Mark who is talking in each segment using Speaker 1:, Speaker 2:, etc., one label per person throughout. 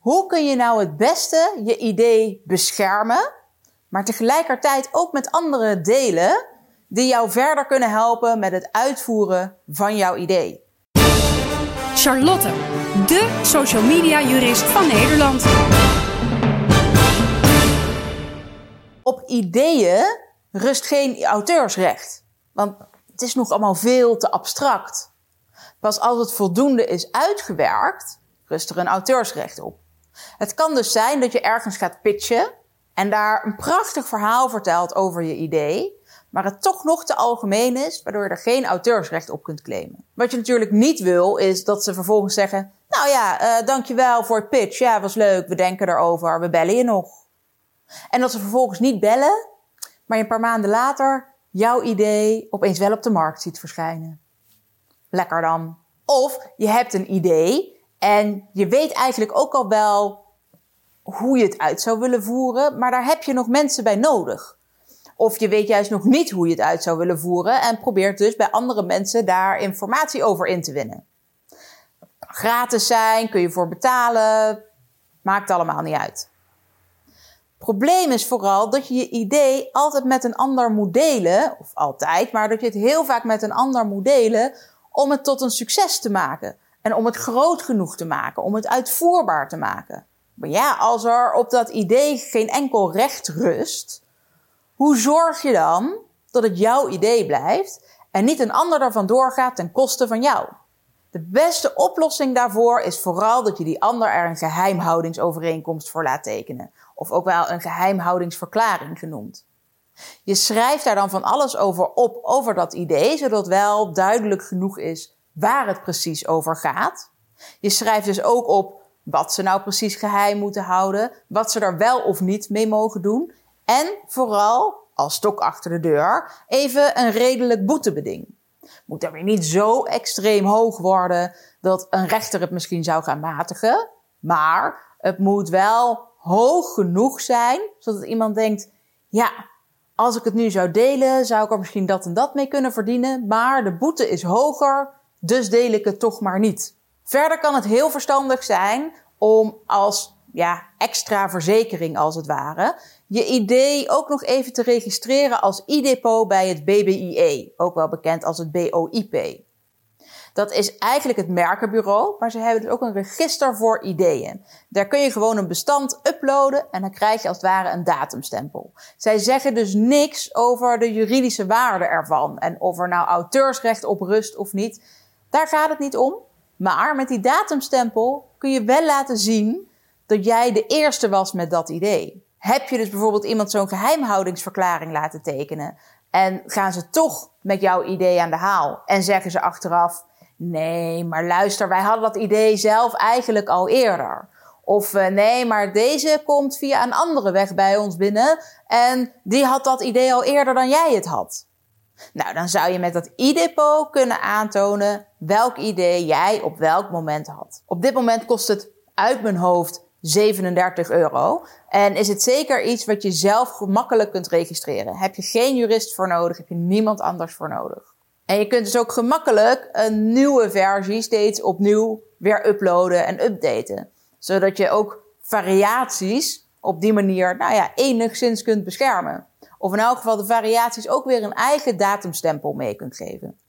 Speaker 1: Hoe kun je nou het beste je idee beschermen, maar tegelijkertijd ook met anderen delen die jou verder kunnen helpen met het uitvoeren van jouw idee?
Speaker 2: Charlotte, de social media jurist van Nederland.
Speaker 1: Op ideeën rust geen auteursrecht, want het is nog allemaal veel te abstract. Pas als het voldoende is uitgewerkt, rust er een auteursrecht op. Het kan dus zijn dat je ergens gaat pitchen en daar een prachtig verhaal vertelt over je idee, maar het toch nog te algemeen is, waardoor je er geen auteursrecht op kunt claimen. Wat je natuurlijk niet wil, is dat ze vervolgens zeggen: Nou ja, uh, dankjewel voor het pitch. Ja, was leuk. We denken erover. We bellen je nog. En dat ze vervolgens niet bellen, maar je een paar maanden later jouw idee opeens wel op de markt ziet verschijnen. Lekker dan. Of je hebt een idee en je weet eigenlijk ook al wel hoe je het uit zou willen voeren, maar daar heb je nog mensen bij nodig. Of je weet juist nog niet hoe je het uit zou willen voeren en probeert dus bij andere mensen daar informatie over in te winnen. Gratis zijn, kun je voor betalen, maakt allemaal niet uit. Probleem is vooral dat je je idee altijd met een ander moet delen, of altijd, maar dat je het heel vaak met een ander moet delen om het tot een succes te maken. En om het groot genoeg te maken, om het uitvoerbaar te maken. Maar ja, als er op dat idee geen enkel recht rust, hoe zorg je dan dat het jouw idee blijft en niet een ander daarvan doorgaat ten koste van jou? De beste oplossing daarvoor is vooral dat je die ander er een geheimhoudingsovereenkomst voor laat tekenen. Of ook wel een geheimhoudingsverklaring genoemd. Je schrijft daar dan van alles over op, over dat idee, zodat wel duidelijk genoeg is waar het precies over gaat. Je schrijft dus ook op wat ze nou precies geheim moeten houden, wat ze er wel of niet mee mogen doen. En vooral, als stok achter de deur, even een redelijk boetebeding. Moet dan weer niet zo extreem hoog worden dat een rechter het misschien zou gaan matigen. Maar het moet wel hoog genoeg zijn, zodat iemand denkt: ja, als ik het nu zou delen, zou ik er misschien dat en dat mee kunnen verdienen. Maar de boete is hoger, dus deel ik het toch maar niet. Verder kan het heel verstandig zijn om als ja, extra verzekering als het ware, je idee ook nog even te registreren als e-depot bij het BBIE, ook wel bekend als het BOIP. Dat is eigenlijk het merkenbureau, maar ze hebben dus ook een register voor ideeën. Daar kun je gewoon een bestand uploaden en dan krijg je als het ware een datumstempel. Zij zeggen dus niks over de juridische waarde ervan en of er nou auteursrecht op rust of niet. Daar gaat het niet om. Maar met die datumstempel kun je wel laten zien dat jij de eerste was met dat idee. Heb je dus bijvoorbeeld iemand zo'n geheimhoudingsverklaring laten tekenen en gaan ze toch met jouw idee aan de haal en zeggen ze achteraf: Nee, maar luister, wij hadden dat idee zelf eigenlijk al eerder. Of uh, nee, maar deze komt via een andere weg bij ons binnen en die had dat idee al eerder dan jij het had. Nou, dan zou je met dat e-depot kunnen aantonen welk idee jij op welk moment had. Op dit moment kost het uit mijn hoofd 37 euro. En is het zeker iets wat je zelf gemakkelijk kunt registreren. Heb je geen jurist voor nodig, heb je niemand anders voor nodig. En je kunt dus ook gemakkelijk een nieuwe versie steeds opnieuw weer uploaden en updaten. Zodat je ook variaties op die manier, nou ja, enigszins kunt beschermen. Of in elk geval de variaties ook weer een eigen datumstempel mee kunt geven.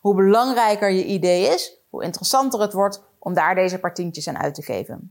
Speaker 1: Hoe belangrijker je idee is, hoe interessanter het wordt om daar deze partientjes aan uit te geven.